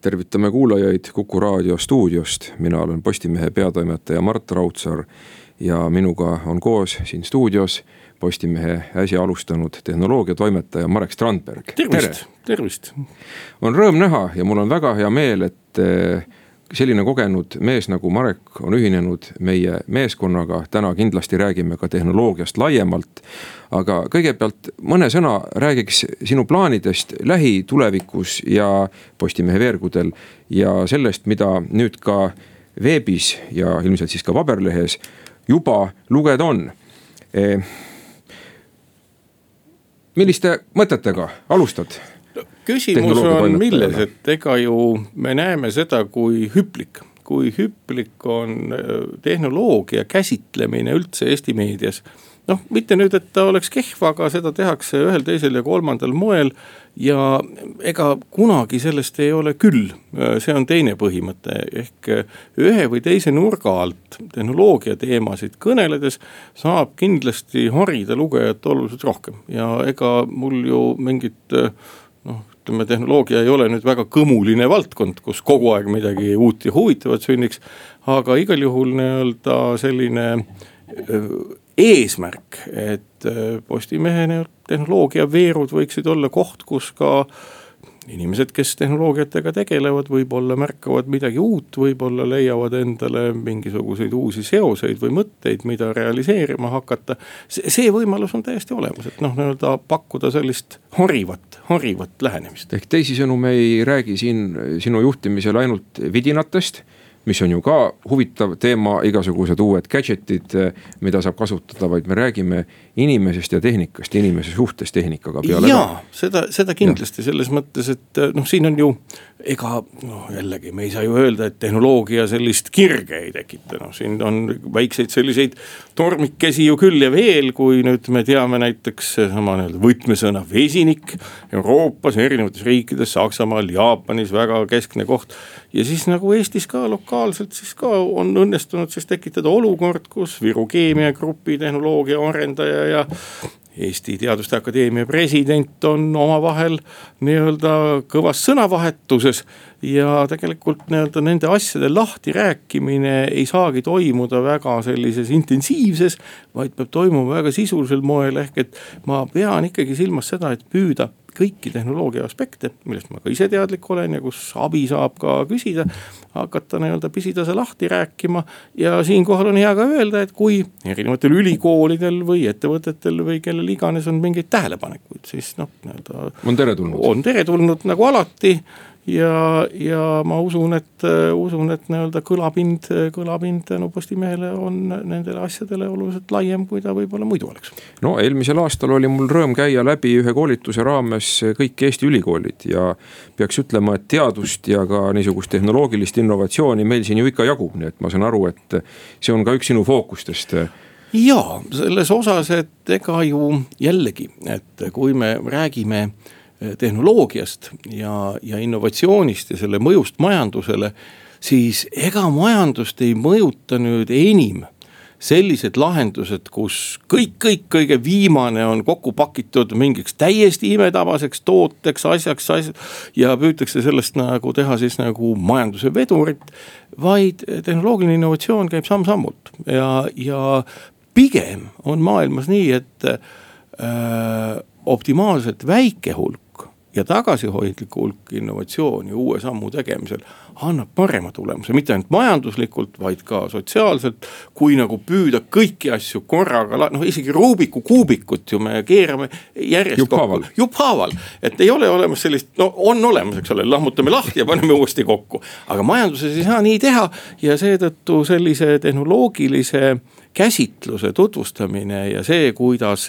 tervitame kuulajaid Kuku raadio stuudiost, mina olen Postimehe peatoimetaja Mart Raudsaar. ja minuga on koos siin stuudios Postimehe äsja alustanud tehnoloogiatoimetaja Marek Strandberg. tervist, tervist. on rõõm näha ja mul on väga hea meel, et selline kogenud mees nagu Marek on ühinenud meie meeskonnaga, täna kindlasti räägime ka tehnoloogiast laiemalt. aga kõigepealt mõne sõna räägiks sinu plaanidest lähitulevikus ja Postimehe veergudel ja sellest, mida nüüd ka veebis ja ilmselt siis ka paberlehes juba lugeda on e. milliste mõtetega alustad? Küsimus on milles, et ega ju me näeme seda kui hüplik, kui hüplik on äh, tehnoloogia käsitlemine üldse Eesti meedias. noh, mitte nüüd, et ta oleks kehv, aga seda tehakse ühel, teisel ja kolmandal moel. ja ega kunagi sellest ei ole küll, äh, see on teine põhimõte, ehk äh, ühe või teise nurga alt tehnoloogia teemasid kõneledes saab kindlasti harida lugejat oluliselt rohkem. Ja ega mul ju mingit ütleme, tehnoloogia ei ole nüüd väga kõmuline valdkond, kus kogu aeg midagi uut ja huvitavat sünniks. aga igal juhul nii-öelda selline eesmärk, et Postimehe tehnoloogiaveerud võiksid olla koht, kus ka inimesed, kes tehnoloogiatega tegelevad, võib-olla märkavad midagi uut, võib-olla leiavad endale mingisuguseid uusi seoseid või mõtteid, mida realiseerima hakata. see võimalus on täiesti olemas, et noh, nii-öelda pakkuda sellist harivat, harivat lähenemist. ehk teisisõnu, me ei räägi siin sinu juhtimisel ainult vidinatest mis on ju ka huvitav teema, igasugused uued gadget'id, mida saab kasutada, vaid me räägime inimesest ja tehnikast, inimese suhtes tehnikaga peale. jaa, seda, seda kindlasti ja. selles mõttes, et noh, siin on ju ega noh, jällegi me ei saa ju öelda, et tehnoloogia sellist kirge ei tekita, noh siin on väikseid selliseid tormikesi ju küll ja veel, kui nüüd me teame näiteks seesama nii-öelda võtmesõna vesinik. Euroopas, erinevates riikides, Saksamaal, Jaapanis väga keskne koht. ja siis nagu Eestis ka lokaalselt siis ka on õnnestunud siis tekitada olukord, kus Viru keemiagrupi tehnoloogia arendaja ja Eesti Teaduste Akadeemia president on omavahel nii-öelda kõvas sõnavahetuses. ja tegelikult nii-öelda nende asjade lahtirääkimine ei saagi toimuda väga sellises intensiivses, vaid peab toimuma väga sisulisel moel, ehk et ma pean ikkagi silmas seda, et püüda kõiki tehnoloogia aspekte, millest ma ka ise teadlik olen ja kus abi saab ka küsida. hakata nii-öelda pisitasa lahti rääkima ja siinkohal on hea ka öelda, et kui erinevatel ülikoolidel või ettevõtetel või kellel iganes on mingeid tähelepanekuid, siis noh, nii-öelda. on teretulnud. on teretulnud nagu alati ja, ja ma usun, et, usun, et nii-öelda kõlapind, kõlapind tänu Postimehele on nendele asjadele oluliselt laiem, kui ta võib-olla muidu oleks. no eelmisel aastal oli mul rõõm käia läbi ühe koolituse raames kõik Eesti ülikoolid ja peaks ütlema, et teadust ja ka niisugust tehnoloogilist innovatsiooni meil siin ju ikka jagub, nii et ma saan aru, et see on ka üks sinu fookustest jaa, selles osas, et ega ju jällegi, et kui me räägime äh, tehnoloogiast ja, ja innovatsioonist ja selle mõjust majandusele, siis ega majandust ei mõjuta nüüd enim sellised lahendused, kus kõik, kõik kõige viimane on kokku pakitud mingiks täiesti imetabaseks tooteks, asjaks, asjaks. ja püütakse sellest nagu teha siis nagu majanduse vedurit. vaid tehnoloogiline innovatsioon käib samm-sammult ja, ja pigem on maailmas nii, et äh, optimaalselt väike hulk ja tagasihoidlik hulk innovatsiooni uue sammu tegemisel annab parema tulemuse, mitte ainult majanduslikult, vaid ka sotsiaalselt. kui nagu püüda kõiki asju korraga, noh isegi Rubiku kuubikut ju me keerame järjest jupphaaval. kokku, jupphaaval. et ei ole olemas sellist, no on olemas, eks ole, lammutame lahti ja paneme uuesti kokku. aga majanduses ei saa nii teha ja seetõttu sellise tehnoloogilise käsitluse tutvustamine ja see, kuidas,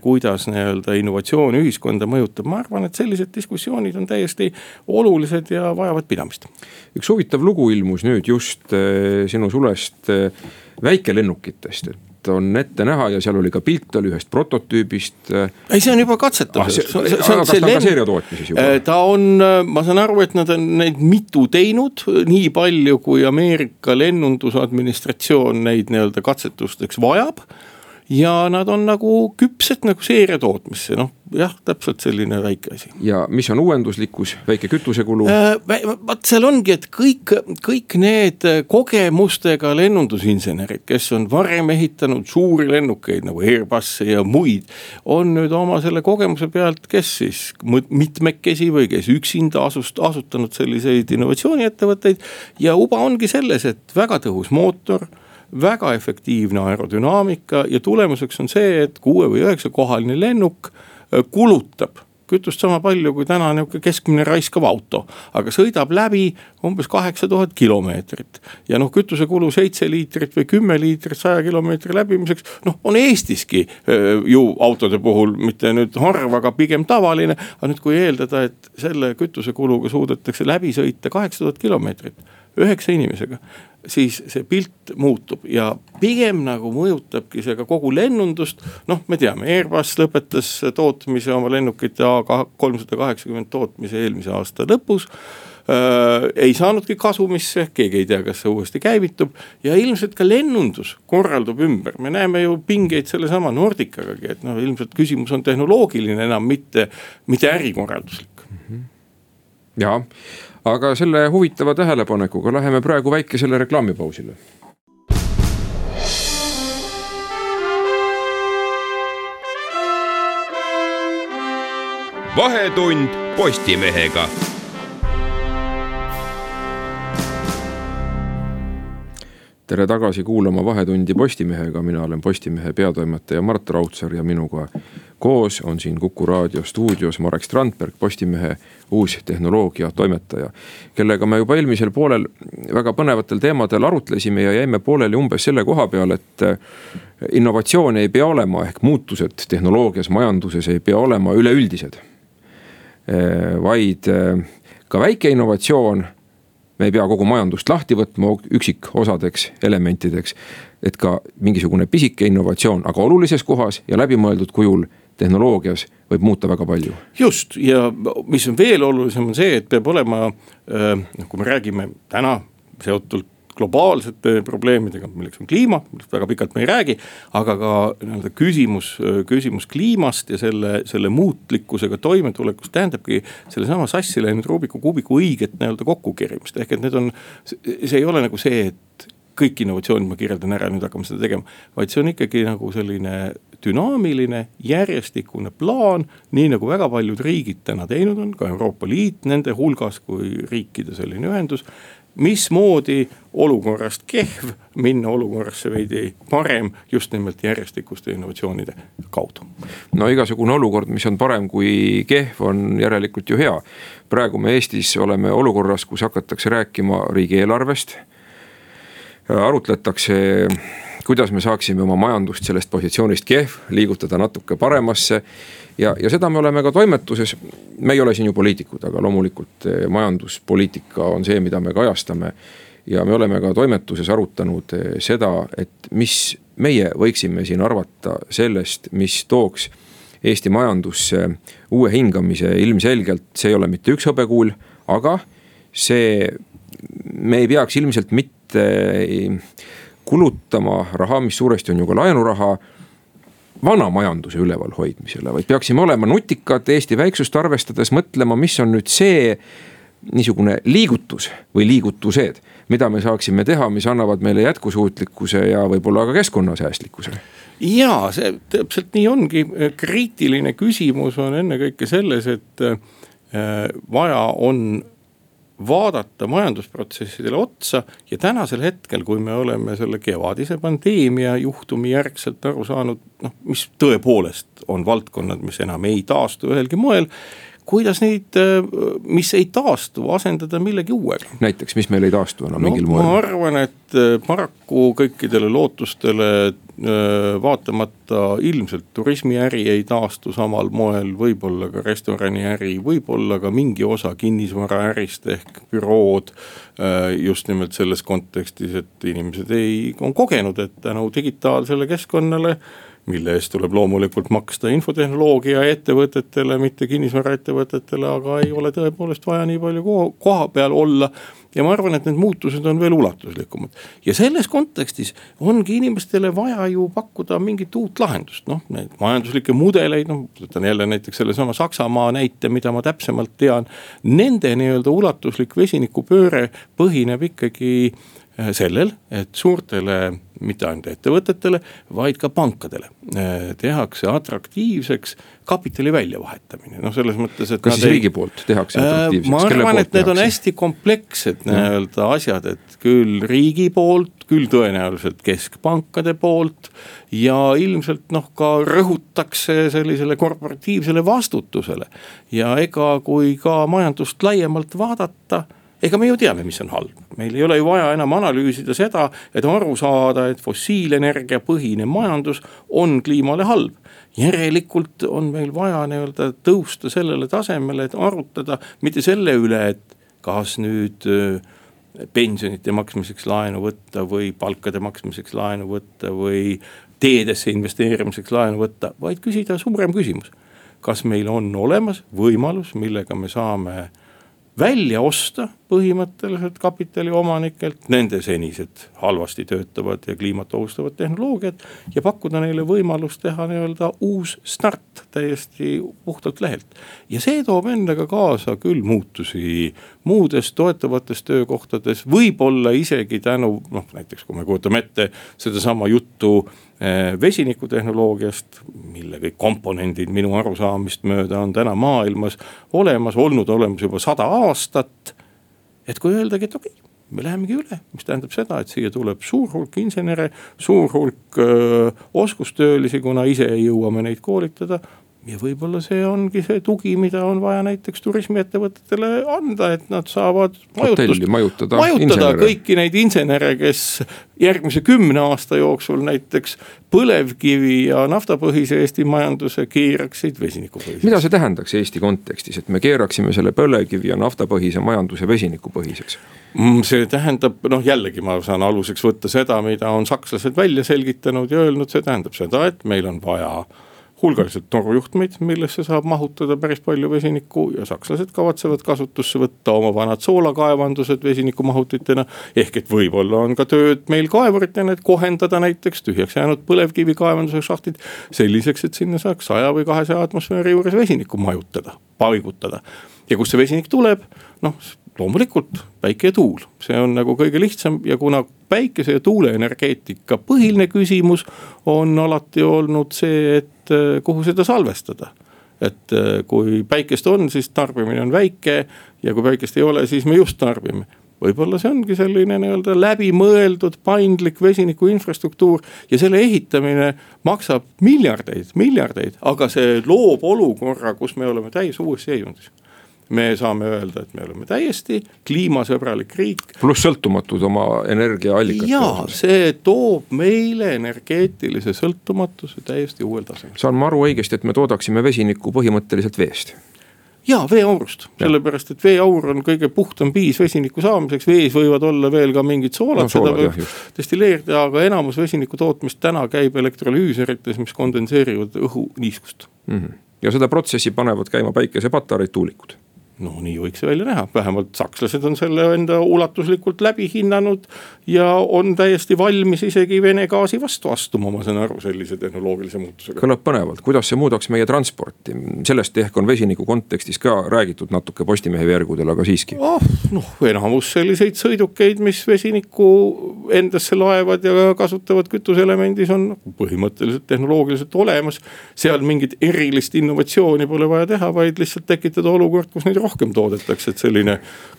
kuidas nii-öelda innovatsioon ühiskonda mõjutab, ma arvan, et sellised diskussioonid on täiesti olulised ja vajavad pidamist. Üks huvitav lugu ilmus nüüd just äh, sinu sulest äh, väikelennukitest, et on ette näha ja seal oli ka pilt oli ühest prototüübist. ei, see on juba katsetamisel ah,. ta on ta on, ma saan aru, et nad on neid mitu teinud, nii palju kui Ameerika lennundusadministratsioon neid nii-öelda katsetusteks vajab ja nad on nagu küpsed nagu seeriatootmisse, noh jah, täpselt selline väike asi. ja mis on uuenduslikkus, väike kütusekulu äh,? vaat seal ongi, et kõik, kõik need kogemustega lennundusinsenerid, kes on varem ehitanud suuri lennukeid nagu Airbusse ja muid. on nüüd oma selle kogemuse pealt, kes siis mitmekesi või kes üksinda asust, asutanud selliseid innovatsiooniettevõtteid. ja uba ongi selles, et väga tõhus mootor väga efektiivne aerodünaamika ja tulemuseks on see, et kuue või üheksa kohaline lennuk äh, kulutab kütust sama palju kui täna nihuke keskmine raiskav auto, aga sõidab läbi umbes kaheksa tuhat kilomeetrit. ja noh, kütusekulu seitse liitrit või kümme liitrit saja kilomeetri läbimiseks, noh on Eestiski äh, ju autode puhul mitte nüüd harv, aga pigem tavaline. aga nüüd, kui eeldada, et selle kütusekuluga suudetakse läbi sõita kaheksa tuhat kilomeetrit üheksa inimesega siis see pilt muutub ja pigem nagu mõjutabki see ka kogu lennundust. noh, me teame, Airbus lõpetas tootmise oma lennukite A kolmsada kaheksakümmend tootmise eelmise aasta lõpus äh,. ei saanudki kasumisse, keegi ei tea, kas see uuesti käivitub ja ilmselt ka lennundus korraldub ümber, me näeme ju pingeid sellesama Nordicagagi, et noh, ilmselt küsimus on tehnoloogiline enam mitte, mitte ärikorralduslik mm. -hmm. ja aga selle huvitava tähelepanekuga läheme praegu väikesele reklaamipausile. vahetund Postimehega tere tagasi kuulama Vahetundi Postimehega, mina olen Postimehe peatoimetaja Mart Raudsaar ja minuga koos on siin Kuku raadio stuudios Marek Strandberg, Postimehe uus tehnoloogiatoimetaja. kellega me juba eelmisel poolel väga põnevatel teemadel arutlesime ja jäime pooleli umbes selle koha peal, et eh, innovatsioon ei pea olema ehk muutused tehnoloogias, majanduses ei pea olema üleüldised. Eh, vaid eh, ka väike innovatsioon me ei pea kogu majandust lahti võtma üksikosadeks elementideks. et ka mingisugune pisike innovatsioon, aga olulises kohas ja läbimõeldud kujul tehnoloogias võib muuta väga palju. just ja mis on veel olulisem, on see, et peab olema, noh kui me räägime täna seotult globaalsete probleemidega, milleks on kliima, millest väga pikalt me ei räägi. aga ka nii-öelda küsimus, küsimus kliimast ja selle, selle muutlikkusega toimetulekust tähendabki sellesama sassi läinud Rubiku kuubiku õiget nii-öelda kokkukerimist, ehk et need on. see ei ole nagu see, et kõik innovatsioonid ma kirjeldan ära, nüüd hakkame seda tegema. vaid see on ikkagi nagu selline dünaamiline, järjestikune plaan, nii nagu väga paljud riigid täna teinud on, ka Euroopa Liit nende hulgas kui riikide selline ühendus mismoodi olukorrast kehv minna olukorrasse veidi parem just nimelt järjestikuste innovatsioonide kaudu. no igasugune olukord, mis on parem kui kehv, on järelikult ju hea. praegu me Eestis oleme olukorras, kus hakatakse rääkima riigieelarvest. Arutletakse kuidas me saaksime oma majandust sellest positsioonist kehv liigutada natuke paremasse. ja, ja seda me oleme ka toimetuses, me ei ole siin ju poliitikud, aga loomulikult eh, majanduspoliitika on see, mida me kajastame. ja me oleme ka toimetuses arutanud eh, seda, et mis meie võiksime siin arvata sellest, mis tooks Eesti majandusse uue hingamise, ilmselgelt see ei ole mitte üks hõbekuul, aga see, me ei peaks ilmselt mitte kulutama raha, mis suuresti on ju ka laenuraha vana majanduse üleval hoidmisele, vaid peaksime olema nutikad Eesti väiksust arvestades, mõtlema, mis on nüüd see niisugune liigutus või liigutused, mida me saaksime teha, mis annavad meile jätkusuutlikkuse ja võib-olla ka keskkonnasäästlikkuse. Ja see täpselt nii ongi, kriitiline küsimus on ennekõike selles, et äh, vaja on vaadata majandusprotsessidele otsa ja tänasel hetkel, kui me oleme selle kevadise pandeemia juhtumi järgselt aru saanud, noh, mis tõepoolest on valdkonnad, mis enam ei taastu ühelgi moel. Kuidas neid, mis ei taastu, asendada millegi uuega. näiteks, mis meil ei taastu enam no, mingil moel? ma arvan, et paraku kõikidele lootustele vaatamata ilmselt turismiäri ei taastu samal moel, võib-olla ka restoraniäri, võib-olla ka mingi osa kinnisvaraärist ehk bürood. just nimelt selles kontekstis, et inimesed ei, on kogenud, et tänu digitaalsele keskkonnale mille eest tuleb loomulikult maksta infotehnoloogia ettevõtetele, mitte kinnisvaraettevõtetele, aga ei ole tõepoolest vaja nii palju koha peal olla ja ma arvan, et need muutused on veel ulatuslikumad. ja selles kontekstis ongi inimestele vaja ju pakkuda mingit uut lahendust, noh neid majanduslikke mudeleid, noh võtan jälle näiteks sellesama Saksamaa näite, mida ma täpsemalt tean. Nende nii-öelda ulatuslik vesinikupööre põhineb ikkagi sellel, et suurtele mitte ainult ettevõtetele, vaid ka pankadele äh, tehakse atraktiivseks kapitali väljavahetamine, noh selles mõttes, et. kas siis ei... riigi poolt tehakse äh, atraktiivseks? ma arvan, et need on hästi komplekssed nii-öelda asjad, et küll riigi poolt, küll tõenäoliselt keskpankade poolt. ja ilmselt noh, ka rõhutakse sellisele korporatiivsele vastutusele ja ega kui ka majandust laiemalt vaadata ega me ju teame, mis on halb, meil ei ole ju vaja enam analüüsida seda, et aru saada, et fossiilenergia põhine majandus on kliimale halb. järelikult on meil vaja nii-öelda tõusta sellele tasemele, et arutada mitte selle üle, et kas nüüd äh, pensionite maksmiseks laenu võtta või palkade maksmiseks laenu võtta või teedesse investeerimiseks laenu võtta, vaid küsida suurem küsimus. kas meil on olemas võimalus, millega me saame välja osta põhimõtteliselt kapitaliomanikelt nende senised halvasti töötavad ja kliimat ohustavad tehnoloogiad. ja pakkuda neile võimalust teha nii-öelda uus start täiesti puhtalt lehelt. ja see toob endaga kaasa küll muutusi muudes toetavates töökohtades, võib-olla isegi tänu noh, näiteks kui me kujutame ette sedasama juttu eh, vesinikutehnoloogiast, mille kõik komponendid minu arusaamist mööda on täna maailmas olemas, olnud olemas juba sada aastat et kui öeldagi, et okei okay, me lähemegi üle, mis tähendab seda, et siia tuleb suur hulk insenere, suur hulk öö, oskustöölisi, kuna ise ei jõua me neid koolitada ja võib-olla see ongi see tugi, mida on vaja näiteks turismiettevõtetele anda, et nad saavad majutust, majutada, majutada kõiki neid insenere, kes järgmise kümne aasta jooksul näiteks põlevkivi ja naftapõhise Eesti majanduse keeraksid vesinikupõhiseks. mida see tähendaks Eesti kontekstis, et me keeraksime selle põlevkivi ja naftapõhise majanduse vesinikupõhiseks? Mm, see tähendab, noh jällegi ma saan aluseks võtta seda, mida on sakslased välja selgitanud ja öelnud, see tähendab seda, et meil on vaja hulgaliselt torujuhtmeid, millesse saab mahutada päris palju vesinikku ja sakslased kavatsevad kasutusse võtta oma vanad soolakaevandused vesinikumahutitena. ehk et võib-olla on ka tööd meil kaevuritena, et kohendada näiteks tühjaks jäänud põlevkivikaevanduse šahtid. selliseks, et sinna saaks saja või kahesaja atmosfääri juures vesinikku majutada, paigutada ja kust see vesinik tuleb, noh loomulikult päike ja tuul, see on nagu kõige lihtsam ja kuna päikese ja tuule energeetika põhiline küsimus on alati olnud see, et eh, kuhu seda salvestada. et eh, kui päikest on, siis tarbimine on väike ja kui päikest ei ole, siis me just tarbime. Võib-olla see ongi selline nii-öelda läbimõeldud paindlik vesiniku infrastruktuur ja selle ehitamine maksab miljardeid, miljardeid, aga see loob olukorra, kus me oleme täis uues seisundis me saame öelda, et me oleme täiesti kliimasõbralik riik. pluss sõltumatud oma energiaallikate osas. see toob meile energeetilise sõltumatuse täiesti uuel tasemel. saan ma aru õigesti, et me toodaksime vesinikku põhimõtteliselt veest? ja veeaurust, sellepärast et veeaur on kõige puhtam viis vesiniku saamiseks, vees võivad olla veel ka mingid soolad no,, seda võib destilleerida, aga enamus vesiniku tootmist täna käib elektrolüüserites, mis kondenseerivad õhuniiskust mm. -hmm. ja seda protsessi panevad käima päikesepatareid, tuulikud no nii võiks see välja näha, vähemalt sakslased on selle enda ulatuslikult läbi hinnanud. ja on täiesti valmis isegi Vene gaasi vastu astuma, ma saan aru, sellise tehnoloogilise muutusega. kõlab põnevalt, kuidas see muudaks meie transporti, sellest ehk on vesiniku kontekstis ka räägitud natuke Postimehe veergudel, aga siiski oh,. noh, enamus selliseid sõidukeid, mis vesinikku endasse laevad ja kasutavad kütuseelemendis, on põhimõtteliselt tehnoloogiliselt olemas. seal mingit erilist innovatsiooni pole vaja teha, vaid lihtsalt tekitada olukord, kus neid rohkem toodetakse, et selline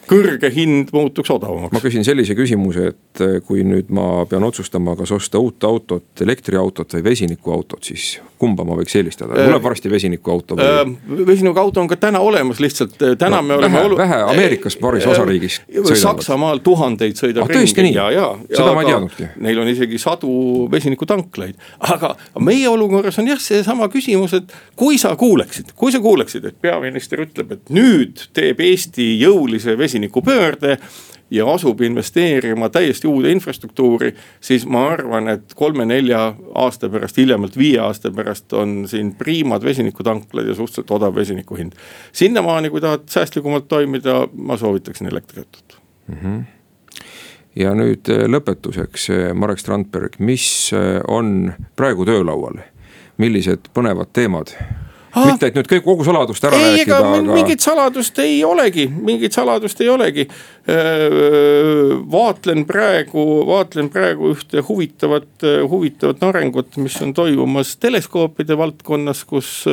kõrge hind muutuks odavamaks. ma küsin sellise küsimuse, et eh, kui nüüd ma pean otsustama, kas osta uut autot, elektriautot või vesinikuautot, siis kumba ma võiks eelistada, tuleb varsti vesinikuauto või? Äh, vesinikuauto on ka täna olemas, lihtsalt äh, täna no, me oleme. vähe, vähe Ameerikas paaris osariigis. Saksamaal tuhandeid sõidab ah, ringi ja, ja. seda ma ei teadnudki. Neil on isegi sadu vesinikutanklaid, aga meie olukorras on jah, seesama küsimus, et kui sa kuuleksid, kui sa kuuleksid, et peaminister ütleb, et nüüd teeb Eesti jõulise vesinikupöörde ja asub investeerima täiesti uude infrastruktuuri, siis ma arvan, et kolme-nelja aasta pärast, hiljemalt viie aasta pärast on siin priimad vesinikutanklad ja suhteliselt odav vesiniku hind. sinnamaani, kui tahad säästlikumalt toimida, ma soovitaksin elektriautot mm. -hmm ja nüüd eh, lõpetuseks, eh, Marek Strandberg, mis eh, on praegu töölaual, millised põnevad teemad. Mitte, et nüüd kõik kogu saladust ära ei, rääkida, aga. mingit saladust ei olegi, mingit saladust ei olegi. vaatlen praegu, vaatlen praegu ühte huvitavat, huvitavat arengut, mis on toimumas teleskoopide valdkonnas, kus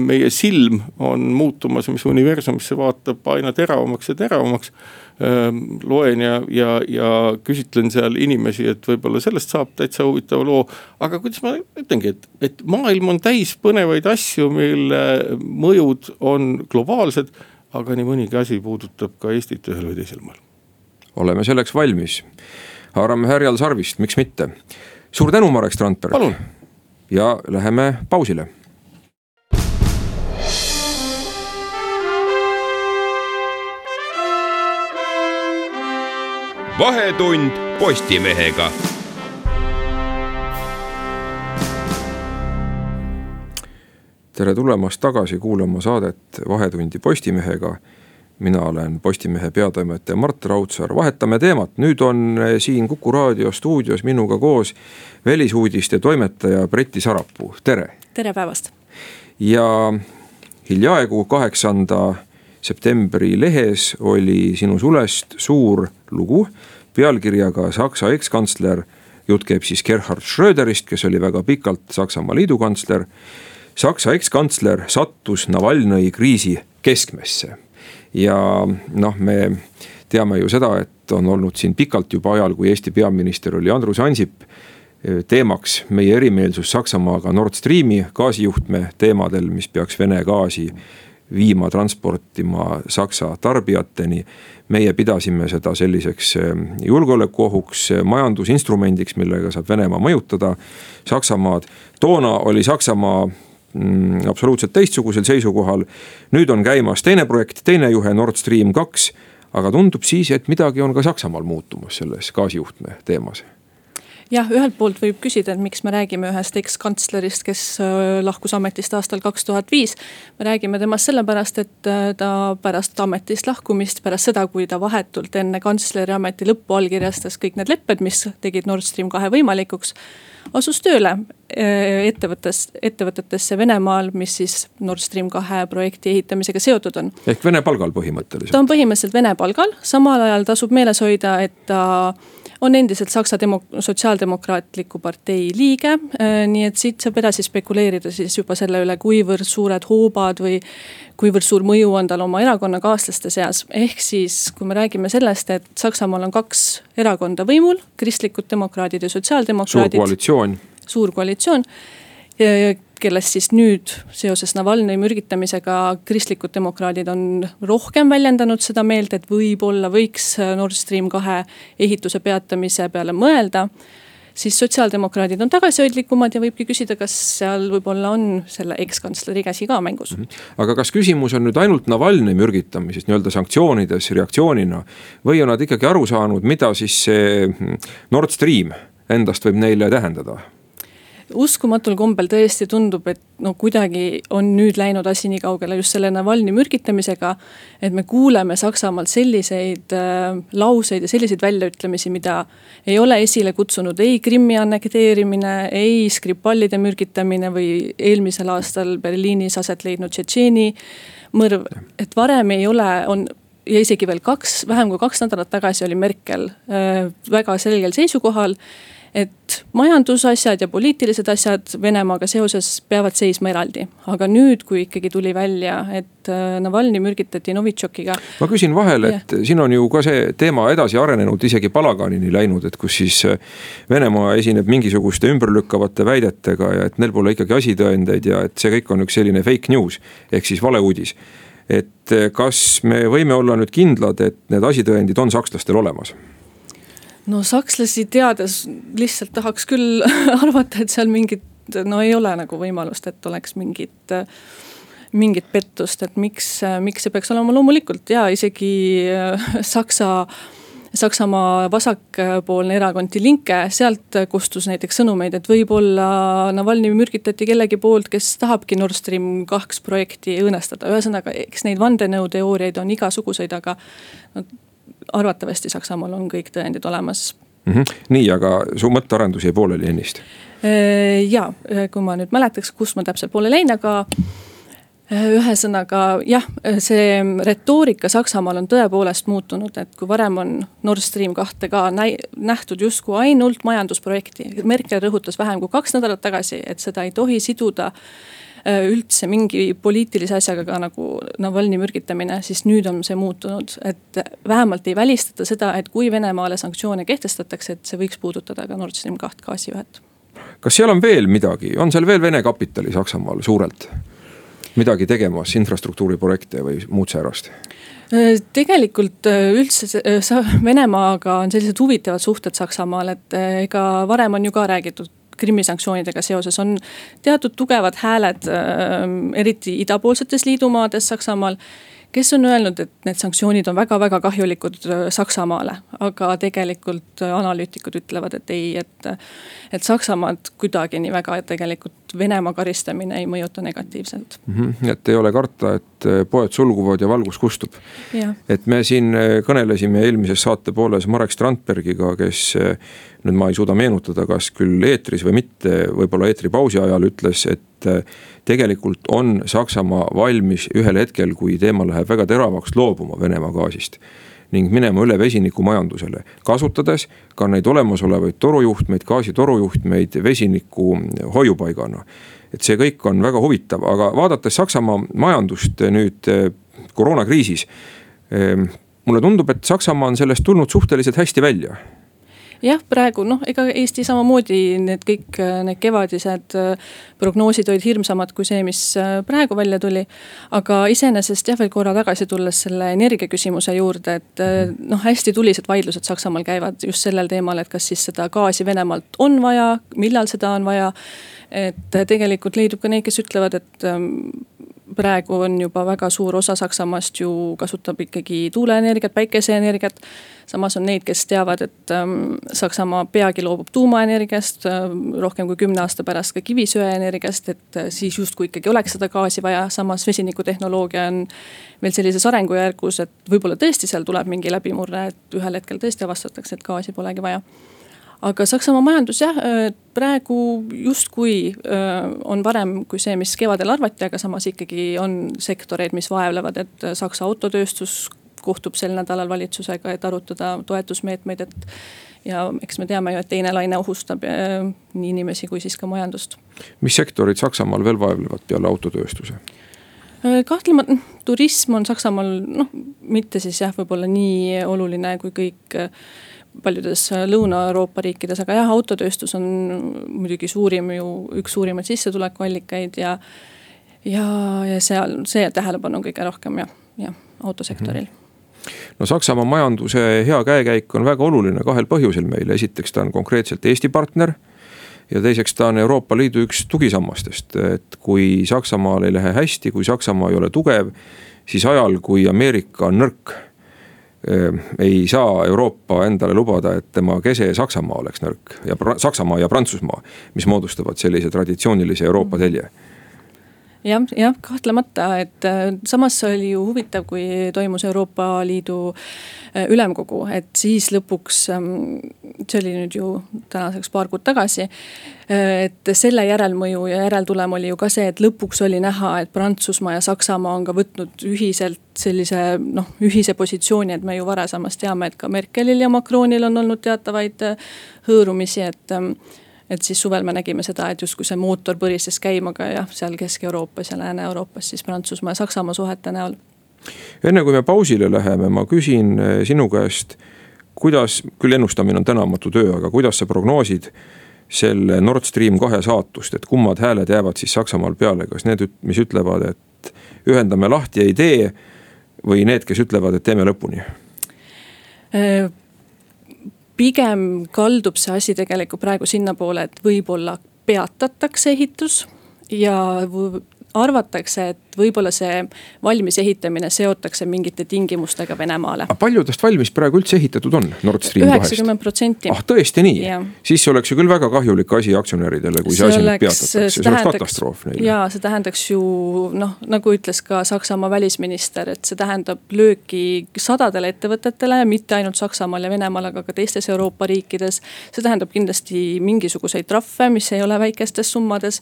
meie silm on muutumas, mis universumisse vaatab aina teravamaks ja teravamaks Ehm, loen ja, ja, ja küsitlen seal inimesi, et võib-olla sellest saab täitsa huvitava loo. aga kuidas ma ütlengi, et, et maailm on täis põnevaid asju, mille mõjud on globaalsed. aga nii mõnigi asi puudutab ka Eestit ühel või teisel moel. oleme selleks valmis. haarame härjal sarvist, miks mitte. suur tänu, Marek Strandberg. ja läheme pausile vahetund Postimehega. tere tulemast tagasi kuulama saadet Vahetundi Postimehega. mina olen Postimehe peatoimetaja Mart Raudsaar, vahetame teemat, nüüd on siin Kuku raadio stuudios minuga koos välisuudiste toimetaja Breti Sarapuu, tere. tere päevast. ja hiljaaegu kaheksanda septembri lehes oli sinu sulest suur lugu pealkirjaga Saksa ekskantsler. jutt käib siis Gerhard Schröderist, kes oli väga pikalt Saksamaa liidukantsler. Saksa ekskantsler sattus Navalnõi kriisi keskmesse ja noh, me teame ju seda, et on olnud siin pikalt juba ajal, kui Eesti peaminister oli Andrus Ansip teemaks meie erimeelsus Saksamaaga Nord Streami gaasijuhtme teemadel, mis peaks Vene gaasi viima, transportima Saksa tarbijateni. meie pidasime seda selliseks ehm, julgeolekuohuks, majandusinstrumendiks, millega saab Venemaa mõjutada Saksamaad. toona oli Saksamaa mm, absoluutselt teistsugusel seisukohal. nüüd on käimas teine projekt, teine juhe Nord Stream kaks. aga tundub siis, et midagi on ka Saksamaal muutumas selles gaasijuhtme teemas jah, ühelt poolt võib küsida, et miks me räägime ühest ekskantslerist, kes äh, lahkus ametist aastal kaks tuhat viis. me räägime temast sellepärast, et äh, ta pärast ametist lahkumist, pärast seda, kui ta vahetult enne kantsleri ameti lõppu allkirjastas kõik need lepped, mis tegid Nord Stream kahe võimalikuks asus tööle äh, ettevõttes, ettevõtetesse Venemaal, mis siis Nord Stream kahe projekti ehitamisega seotud on. ehk Vene palgal põhimõtteliselt? ta on põhimõtteliselt Vene palgal, samal ajal tasub meeles hoida, et ta on endiselt Saksa demo-, Sotsiaaldemokraatliku partei liige. Äh, nii et siit saab edasi spekuleerida siis juba selle üle, kuivõrd suured hoobad või kuivõrd suur mõju on tal oma erakonnakaaslaste seas. ehk siis, kui me räägime sellest, et Saksamaal on kaks erakonda võimul, kristlikud demokraadid ja sotsiaaldemokraadid. suur koalitsioon. suur koalitsioon kellest siis nüüd seoses Navalnõi mürgitamisega kristlikud demokraadid on rohkem väljendanud seda meelt, et võib-olla võiks Nord Stream kahe ehituse peatamise peale mõelda siis sotsiaaldemokraadid on tagasihoidlikumad ja võibki küsida, kas seal võib-olla on selle ekskantsleri käsi ka mängus. -hmm. aga kas küsimus on nüüd ainult Navalnõi mürgitamises nii-öelda sanktsioonides reaktsioonina või on nad ikkagi aru saanud, mida siis see Nord Stream endast võib neile tähendada? Uskumatul kombel tõesti tundub, et no kuidagi on nüüd läinud asi nii kaugele just selle Navalnõi mürgitamisega. et me kuuleme Saksamaalt selliseid äh, lauseid ja selliseid väljaütlemisi, mida ei ole esile kutsunud ei Krimmi annekteerimine, ei Skripalide mürgitamine või eelmisel aastal Berliinis aset leidnud Tšetšeeni mõrv. et varem ei ole, on ja isegi veel kaks, vähem kui kaks nädalat tagasi oli Merkel äh, väga selgel seisukohal et majandusasjad ja poliitilised asjad Venemaaga seoses peavad seisma eraldi. aga nüüd, kui ikkagi tuli välja, et äh, Navalnõi mürgitati Novitšokiga. ma küsin vahele, et ja. siin on ju ka see teema edasi arenenud, isegi palaganini läinud, et kus siis äh, Venemaa esineb mingisuguste ümberlükkavate väidetega ja et neil pole ikkagi asitõendeid ja et see kõik on üks selline fake news ehk siis valeuudis et äh, kas me võime olla nüüd kindlad, et need asitõendid on sakslastel olemas? No sakslasi teades lihtsalt tahaks küll arvata, et seal mingit, no ei ole nagu võimalust, et oleks mingit mingit pettust, et miks, miks see peaks olema, loomulikult ja isegi Saksa Saksamaa vasakpoolne erakond Die Linke, sealt kostus näiteks sõnumeid, et võib-olla Navalnõi mürgitati kellegi poolt, kes tahabki Nord Stream kaks projekti õõnestada, ühesõnaga, eks neid vandenõuteooriaid on igasuguseid, aga no, arvatavasti Saksamaal on kõik tõendid olemas mm. -hmm. nii, aga su mõttearendus jäi pooleli ennist? Äh, ja, kui ma nüüd mäletaks, kus ma täpselt pooleli jäin, aga äh, ühesõnaga jah, see retoorika Saksamaal on tõepoolest muutunud, et kui varem on Nord Stream kahte ka nähtud justkui ainult majandusprojekti. Merkel rõhutas vähem kui kaks nädalat tagasi, et seda ei tohi siduda äh, Äh, üldse mingi poliitilise asjaga ka nagu Navalnõi mürgitamine, siis nüüd on see muutunud, et vähemalt ei välistata seda, et kui Venemaale sanktsioone kehtestatakse, et see võiks puudutada ka Nord Stream kaht gaasijuhet. kas seal on veel midagi, on seal veel Vene kapitali Saksamaal suurelt midagi tegemas, infrastruktuuriprojekte või muud säärast? Äh, tegelikult äh, üldse Venemaaga on sellised huvitavad suhted Saksamaal, et ega varem on ju ka räägitud Krimmi sanktsioonidega seoses on teatud tugevad hääled, ähm, eriti idapoolsetes liidumaades Saksamaal kes on öelnud, et need sanktsioonid on väga-väga kahjulikud äh, Saksamaale, aga tegelikult analüütikud ütlevad, et ei, et. et Saksamaad kuidagi nii väga tegelikult Venemaa karistamine ei mõjuta negatiivselt mm. -hmm. et ei ole karta, et äh, poed sulguvad ja valgus kustub. et me siin kõnelesime eelmises saate pooles Marek Strandbergiga, kes nüüd ma ei suuda meenutada, kas küll eetris või mitte, võib-olla eetripausi ajal ütles, et tegelikult on Saksamaa valmis ühel hetkel, kui teema läheb väga teravaks, loobuma Venemaa gaasist ning minema üle vesinikumajandusele, kasutades ka neid olemasolevaid torujuhtmeid, gaasitorujuhtmeid vesiniku hoiupaigana. et see kõik on väga huvitav, aga vaadates Saksamaa majandust nüüd eh, koroonakriisis. Eh, mulle tundub, et Saksamaa on sellest tulnud suhteliselt hästi välja jah, praegu noh, ega Eesti samamoodi need kõik need kevadised äh, prognoosid olid hirmsamad kui see, mis äh, praegu välja tuli. aga iseenesest jah, veel korra tagasi tulles selle energiaküsimuse juurde, et äh, noh, hästi tulised vaidlused Saksamaal käivad just sellel teemal, et kas siis seda gaasi Venemaalt on vaja, millal seda on vaja. et tegelikult leidub ka neid, kes ütlevad, et ähm, praegu on juba väga suur osa Saksamaast ju kasutab ikkagi tuuleenergiat, päikeseenergiat. samas on neid, kes teavad, et ähm, Saksamaa peagi loobub tuumaenergiast äh,, rohkem kui kümne aasta pärast ka kivisöeenergiast, et äh, siis justkui ikkagi oleks seda gaasi vaja, samas vesinikutehnoloogia on veel sellises arengujärgus, et võib-olla tõesti seal tuleb mingi läbimurre, et ühel hetkel tõesti avastatakse, et gaasi polegi vaja aga Saksamaa majandus jah, äh, praegu justkui äh, on parem kui see, mis kevadel arvati, aga samas ikkagi on sektoreid, mis vaevlevad, et äh, Saksa autotööstus kohtub sel nädalal valitsusega, et arutada toetusmeetmeid, et. ja eks me teame ju, et teine laine ohustab nii inimesi kui siis ka majandust. mis sektorid Saksamaal veel vaevlevad peale autotööstuse? kahtlemata turism on Saksamaal noh, mitte siis jah, võib-olla nii oluline kui kõik paljudes äh, Lõuna-Euroopa riikides, aga jah, autotööstus on muidugi suurim ju, üks suurimaid sissetulekuallikaid ja. ja, ja seal see tähelepanu kõige rohkem jah, jah, autosektoril mm. -hmm no Saksamaa majanduse hea käekäik on väga oluline kahel põhjusel meile, esiteks ta on konkreetselt Eesti partner ja teiseks ta on Euroopa Liidu üks tugisammastest, et kui Saksamaal ei lähe hästi, kui Saksamaa ei ole tugev, siis ajal, kui Ameerika on nõrk ei saa Euroopa endale lubada, et tema kese Saksamaa oleks nõrk ja Saksamaa ja Prantsusmaa, mis moodustavad sellise traditsioonilise Euroopa telje. Jah, jah, kahtlemata, et äh, samas oli ju huvitav, kui toimus Euroopa Liidu äh, ülemkogu, et siis lõpuks, ähm, see oli nüüd ju tänaseks paar kuud tagasi. Äh, et selle järelmõju ja järeltulem oli ju ka see, et lõpuks oli näha, et Prantsusmaa ja Saksamaa on ka võtnud ühiselt sellise noh, ühise positsiooni, et me ju varasemast teame, et ka Merkelil ja Macronil on olnud teatavaid hõõrumisi, et ähm, et siis suvel me nägime seda, et justkui see mootor põrises käima ka jah, seal Kesk-Euroopas ja Lääne-Euroopas siis Prantsusmaa ja Saksamaa suhete näol. enne kui me pausile läheme, ma küsin eh, sinu käest, kuidas, küll ennustamine on tänamatu töö, aga kuidas sa prognoosid selle Nord Stream kahe saatust, et kummad hääled jäävad siis Saksamaal peale, kas need, mis ütlevad, et ühendame lahti, ei tee. või need, kes ütlevad, et teeme lõpuni pigem kaldub see asi tegelikult praegu sinnapoole, et võib-olla peatatakse ehitus ja arvatakse, et võib-olla see valmis ehitamine seotakse mingite tingimustega Venemaale. paljudest valmis praegu üldse ehitatud on Nord Stream kahest? üheksakümmend protsenti. ah tõesti nii, siis see oleks ju küll väga kahjulik asi aktsionäridele, kui see, see asi nüüd peatatakse, see oleks katastroof neile. ja see tähendaks ju noh, nagu ütles ka Saksamaa välisminister, et see tähendab lööki sadadele ettevõtetele, mitte ainult Saksamaal ja Venemaal, aga ka teistes Euroopa riikides. see tähendab kindlasti mingisuguseid trahve, mis ei ole väikestes summades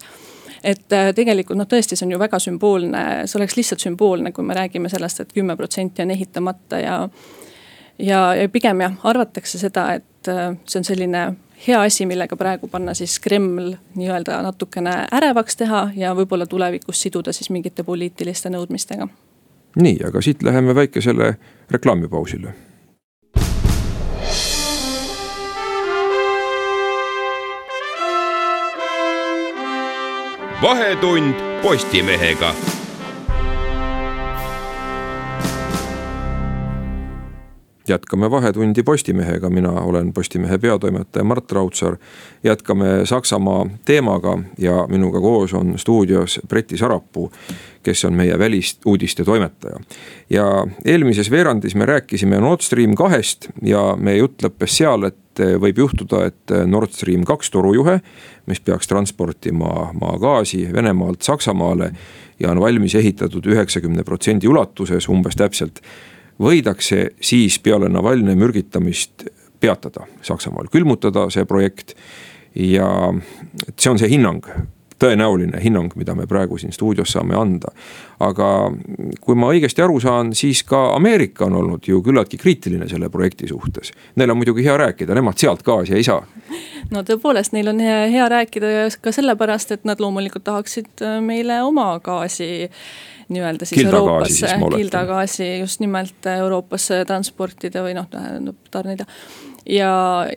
et äh, tegelikult noh, tõesti, see on ju väga sümboolne, see oleks lihtsalt sümboolne, kui me räägime sellest et, et kümme protsenti on ehitamata ja. ja, ja pigem jah, arvatakse seda, et äh, see on selline hea asi, millega praegu panna siis Kreml nii-öelda natukene ärevaks teha ja võib-olla tulevikus siduda siis mingite poliitiliste nõudmistega. nii, aga siit läheme väikesele reklaamipausile vahetund Postimehega. jätkame Vahetundi Postimehega, mina olen Postimehe peatoimetaja Mart Raudsaar. jätkame Saksamaa teemaga ja minuga koos on stuudios Breti Sarapuu, kes on meie välisuudiste toimetaja. ja eelmises veerandis me rääkisime Nord Stream kahest ja meie jutt lõppes seal, et võib juhtuda, et Nord Stream kaks torujuhe mis peaks transportima maagaasi Venemaalt Saksamaale ja on valmis ehitatud üheksakümne protsendi ulatuses umbes täpselt. võidakse siis peale Navalnõi mürgitamist peatada Saksamaal, külmutada see projekt ja see on see hinnang tõenäoline hinnang, mida me praegu siin stuudios saame anda. aga kui ma õigesti aru saan, siis ka Ameerika on olnud ju küllaltki kriitiline selle projekti suhtes. Neil on muidugi hea rääkida, nemad sealt gaasi ei saa. no tõepoolest, neil on hea, hea rääkida ka sellepärast, et nad loomulikult tahaksid äh, meile oma gaasi nii-öelda siis Kilda Euroopasse, kildagaasi just nimelt Euroopasse transportida või noh, tähendab tarnida ja,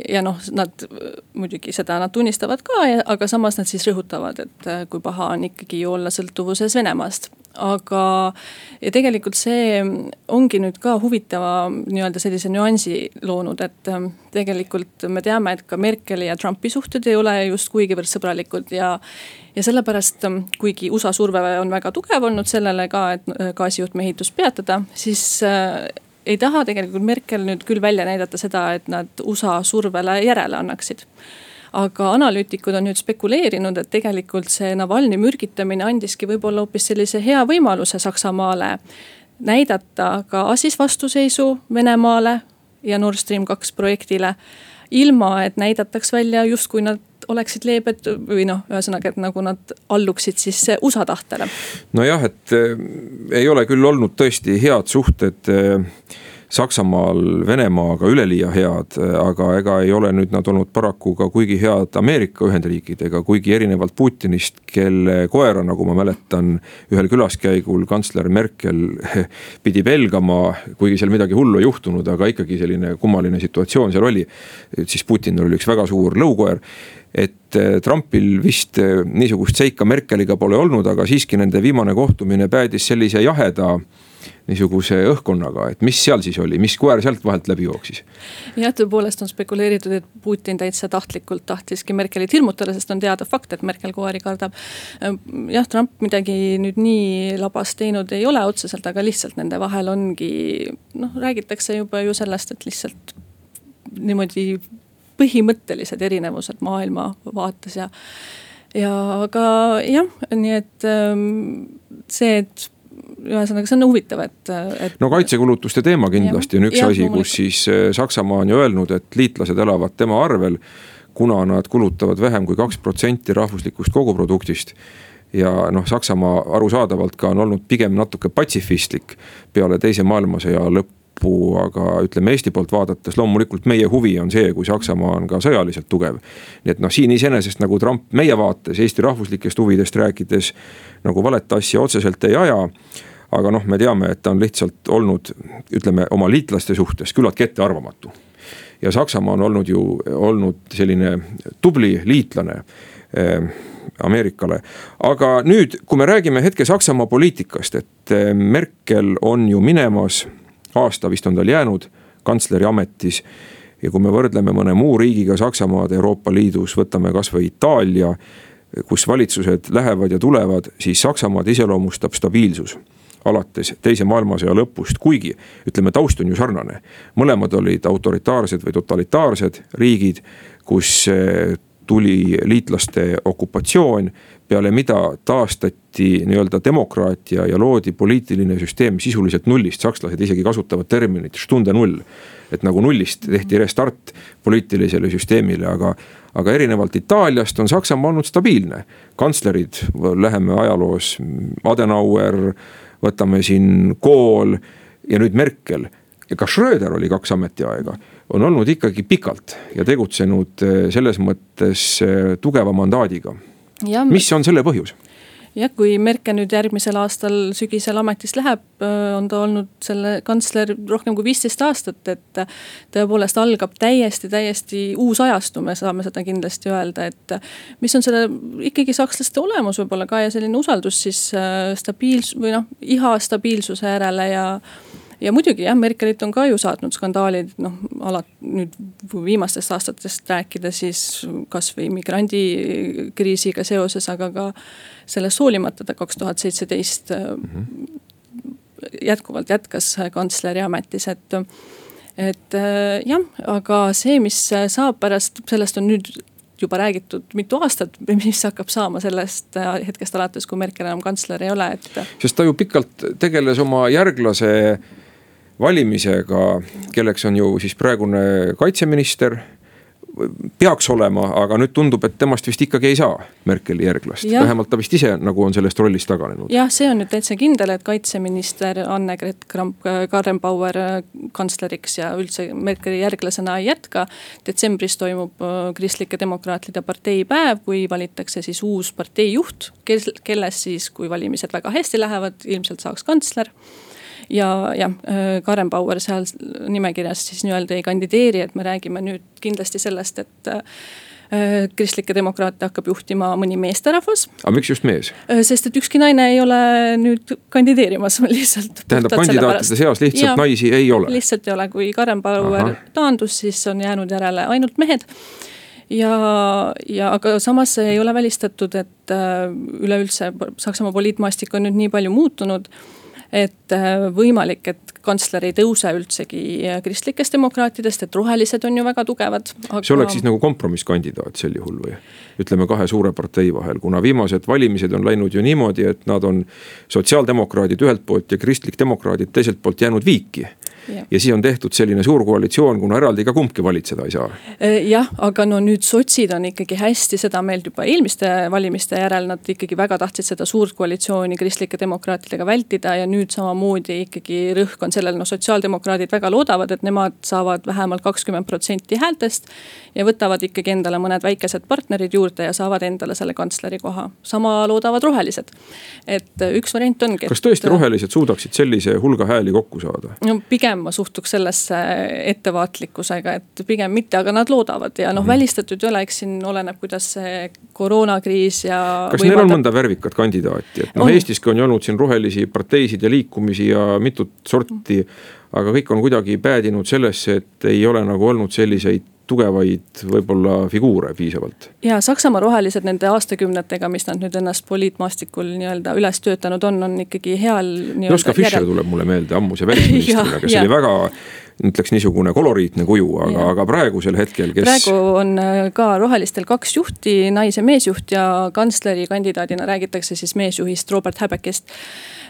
ja noh, nad muidugi seda nad tunnistavad ka, aga samas nad siis rõhutavad, et äh, kui paha on ikkagi olla sõltuvuses Venemaast aga, ja tegelikult see ongi nüüd ka huvitava nii-öelda sellise nüansi loonud, et ähm, tegelikult me teame, et ka Merkeli ja Trumpi suhted ei ole just kuigivõrd sõbralikud ja. ja sellepärast, ähm, kuigi USA surve on väga tugev olnud sellele ka, et äh, gaasijuhtme ehitus peatada, siis äh, ei taha tegelikult Merkel nüüd küll välja näidata seda, et nad USA survele järele annaksid aga analüütikud on nüüd spekuleerinud, et tegelikult see Navalnõi mürgitamine andiski võib-olla hoopis sellise hea võimaluse Saksamaale näidata ka siis vastuseisu Venemaale ja Nord Stream kaks projektile. ilma, et näidataks välja justkui nad oleksid leebed või noh, ühesõnaga, et nagu nad alluksid siis USA tahtele. nojah, et äh, ei ole küll olnud tõesti head suhted äh, Saksamaal Venemaaga üleliia head, aga ega ei ole nüüd nad olnud paraku ka kuigi head Ameerika Ühendriikidega, kuigi erinevalt Putinist, kelle koera, nagu ma mäletan, ühel külaskäigul kantsler Merkel pidi pelgama, kuigi seal midagi hullu ei juhtunud, aga ikkagi selline kummaline situatsioon seal oli. siis Putinil oli üks väga suur lõukoer et eh, Trumpil vist eh, niisugust seika Merkeliga pole olnud, aga siiski nende viimane kohtumine päädis sellise jaheda niisuguse õhkkonnaga, et mis seal siis oli, mis koer sealt vahelt läbi jooksis? jah, tõepoolest on spekuleeritud, et Putin täitsa tahtlikult tahtiski Merkelit hirmutada, sest on teada fakt, et Merkel koeri kardab. jah, Trump midagi nüüd nii labast teinud ei ole otseselt, aga lihtsalt nende vahel ongi noh, räägitakse juba ju sellest, et lihtsalt niimoodi põhimõttelised erinevused maailmavaates ja ja aga jah, nii et ähm, see, et ühesõnaga, see on huvitav, et, et. no kaitsekulutuste teema kindlasti ja, on üks ja, asi, kus siis äh, Saksamaa on ju öelnud, et liitlased elavad tema arvel. kuna nad kulutavad vähem kui kaks protsenti rahvuslikust koguproduktist ja noh, Saksamaa arusaadavalt ka on olnud pigem natuke patsifistlik peale teise maailmasõja lõppu lõppu, aga ütleme Eesti poolt vaadates loomulikult meie huvi on see, kui Saksamaa on ka sõjaliselt tugev. nii et noh, siin iseenesest nagu Trump meie vaates Eesti rahvuslikest huvidest rääkides nagu valet asja otseselt ei aja aga noh, me teame, et ta on lihtsalt olnud, ütleme oma liitlaste suhtes küllaltki ettearvamatu. ja Saksamaa on olnud ju, olnud selline tubli liitlane eh, Ameerikale. aga nüüd, kui me räägime hetke Saksamaa poliitikast, et eh, Merkel on ju minemas aasta vist on tal jäänud kantsleri ametis. ja kui me võrdleme mõne muu riigiga Saksamaad Euroopa Liidus, võtame kasvõi Itaalia, kus valitsused lähevad ja tulevad, siis Saksamaad iseloomustab stabiilsus alates teise maailmasõja lõpust, kuigi ütleme, taust on ju sarnane. mõlemad olid autoritaarsed või totalitaarsed riigid, kus eh, tuli liitlaste okupatsioon, peale mida taastati nii-öelda demokraatia ja loodi poliitiline süsteem sisuliselt nullist, sakslased isegi kasutavad terminit stunde null. et nagu nullist tehti restart poliitilisele süsteemile, aga, aga erinevalt Itaaliast on Saksamaa olnud stabiilne. kantslerid, läheme ajaloos, Adenauer, võtame siin Kohl ja nüüd Merkel ja ka Schröder oli kaks ametiaega, on olnud ikkagi pikalt ja tegutsenud eh, selles mõttes eh, tugeva mandaadiga mis on selle põhjus? jah, kui Merkel nüüd järgmisel aastal sügisel ametist läheb, äh, on ta olnud selle kantsler rohkem kui viisteist aastat, et. tõepoolest algab täiesti, täiesti uus ajastu, me saame seda kindlasti öelda, et. mis on selle ikkagi sakslaste olemus võib-olla ka ja selline usaldus siis stabiils- või noh, iha stabiilsuse järele ja ja muidugi jah, Merkelit on ka ju saatnud skandaalid, noh alati nüüd viimastest aastatest rääkida, siis kasvõi migrandikriisiga seoses, aga ka sellest hoolimata ta kaks tuhat seitseteist -hmm. jätkuvalt jätkas kantsleri ametis, et et jah, aga see, mis saab pärast, sellest on nüüd juba räägitud mitu aastat, mis hakkab saama sellest hetkest alates, kui Merkel enam kantsler ei ole, et. sest ta ju pikalt tegeles oma järglase valimisega, kelleks on ju siis praegune kaitseminister peaks olema, aga nüüd tundub, et temast vist ikkagi ei saa Merkeli järglast, vähemalt ta vist ise nagu on sellest rollist taganenud. jah, see on nüüd täitsa kindel, et kaitseminister Anne-Gret Kramp-Karrenbauer kantsleriks ja üldse Merkeli järglasena ei jätka. detsembris toimub äh, Kristlike Demokraatide partei päev, kui valitakse siis uus partei juht, kellest siis, kui valimised väga hästi lähevad, ilmselt saaks kantsler ja, ja äh, Karen Bauer seal nimekirjas siis nii-öelda ei kandideeri, et me räägime nüüd kindlasti sellest, et äh, kristlikke demokraate hakkab juhtima mõni meesterahvas. aga miks just mees? Äh, sest et ükski naine ei ole nüüd kandideerimas lihtsalt. tähendab kandidaatide seas lihtsalt ja, naisi ei ole? lihtsalt ei ole, kui Karen Bauer taandus, siis on jäänud järele ainult mehed ja, ja aga samas ei ole välistatud, et üleüldse Saksamaa poliitmaastik on nüüd nii palju muutunud et äh, võimalik, et kantsler ei tõuse üldsegi äh, kristlikest demokraatidest, et rohelised on ju väga tugevad aga.... see oleks siis nagu kompromisskandidaat sel juhul või? ütleme kahe suure partei vahel, kuna viimased valimised on läinud ju niimoodi, et nad on sotsiaaldemokraadid ühelt poolt ja kristlik-demokraadid teiselt poolt jäänud viiki ja siis on tehtud selline suur koalitsioon, kuna eraldi ka kumbki valitseda ei saa. Äh, jah, aga no nüüd sotsid on ikkagi hästi seda meelt juba eelmiste valimiste järel, nad ikkagi väga tahtsid seda suurt koalitsiooni kristlike demokraatidega vältida ja nüüd samamoodi ikkagi rõhk on sellel, noh sotsiaaldemokraadid väga loodavad, et nemad saavad vähemalt kakskümmend protsenti häältest. ja võtavad ikkagi endale mõned väikesed partnerid juurde ja saavad endale selle kantsleri koha, sama loodavad rohelised. et üks variant ongi. kas tõesti rohelised suudaksid sellise hulga hääli kokku saada? no pigem pigem ma suhtuks sellesse ettevaatlikkusega, et pigem mitte, aga nad loodavad ja noh mm -hmm., välistatud ei ole, eks siin oleneb, kuidas see koroonakriis ja. kas võimaldab... neil on mõnda värvikat kandidaati, et noh Eestiski on ju olnud siin rohelisi parteisid ja liikumisi ja mitut sorti. aga kõik on kuidagi päädinud sellesse, et ei ole nagu olnud selliseid tugevaid võib-olla figuure piisavalt. ja Saksamaa rohelised nende aastakümnetega, mis nad nüüd ennast poliitmaastikul nii-öelda üles töötanud on, on ikkagi heal. Joska Fischer järel... tuleb mulle meelde, ammuse välisministrina, kes oli väga ütleks niisugune koloriitne kuju, aga, aga praegusel hetkel, kes. praegu on äh, ka rohelistel kaks juhti, nais- ja meesjuht ja kantsleri kandidaadina räägitakse siis meesjuhist Robert Häbekist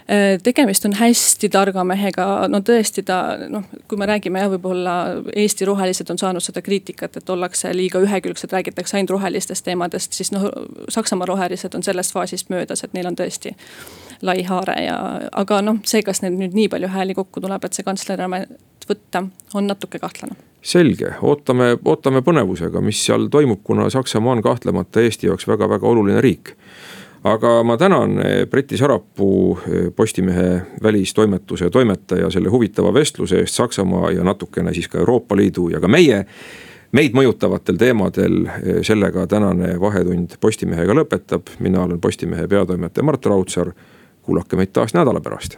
Äh, tegemist on hästi targa mehega, no tõesti ta noh, kui me räägime jah, võib-olla Eesti rohelised on saanud seda kriitikat, et ollakse liiga ühekülgsed, räägitakse ainult rohelistest teemadest, siis noh. Saksamaa rohelised on sellest faasist möödas, et neil on tõesti lai haare ja, aga noh, see, kas neil nüüd nii palju hääli kokku tuleb, et see kantsleri amet võtta, on natuke kahtlane selge, ootame, ootame põnevusega, mis seal toimub, kuna Saksamaa on kahtlemata Eesti jaoks väga-väga oluline riik aga ma tänan eh, Briti Sarapuu, eh, Postimehe välistoimetuse toimetaja selle huvitava vestluse eest Saksamaa ja natukene siis ka Euroopa Liidu ja ka meie meid mõjutavatel teemadel. Eh, sellega tänane Vahetund Postimehega lõpetab, mina olen Postimehe peatoimetaja Mart Raudsaar. Kuulake meid taas nädala pärast.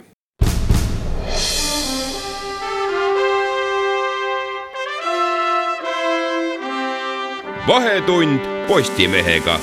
vahetund Postimehega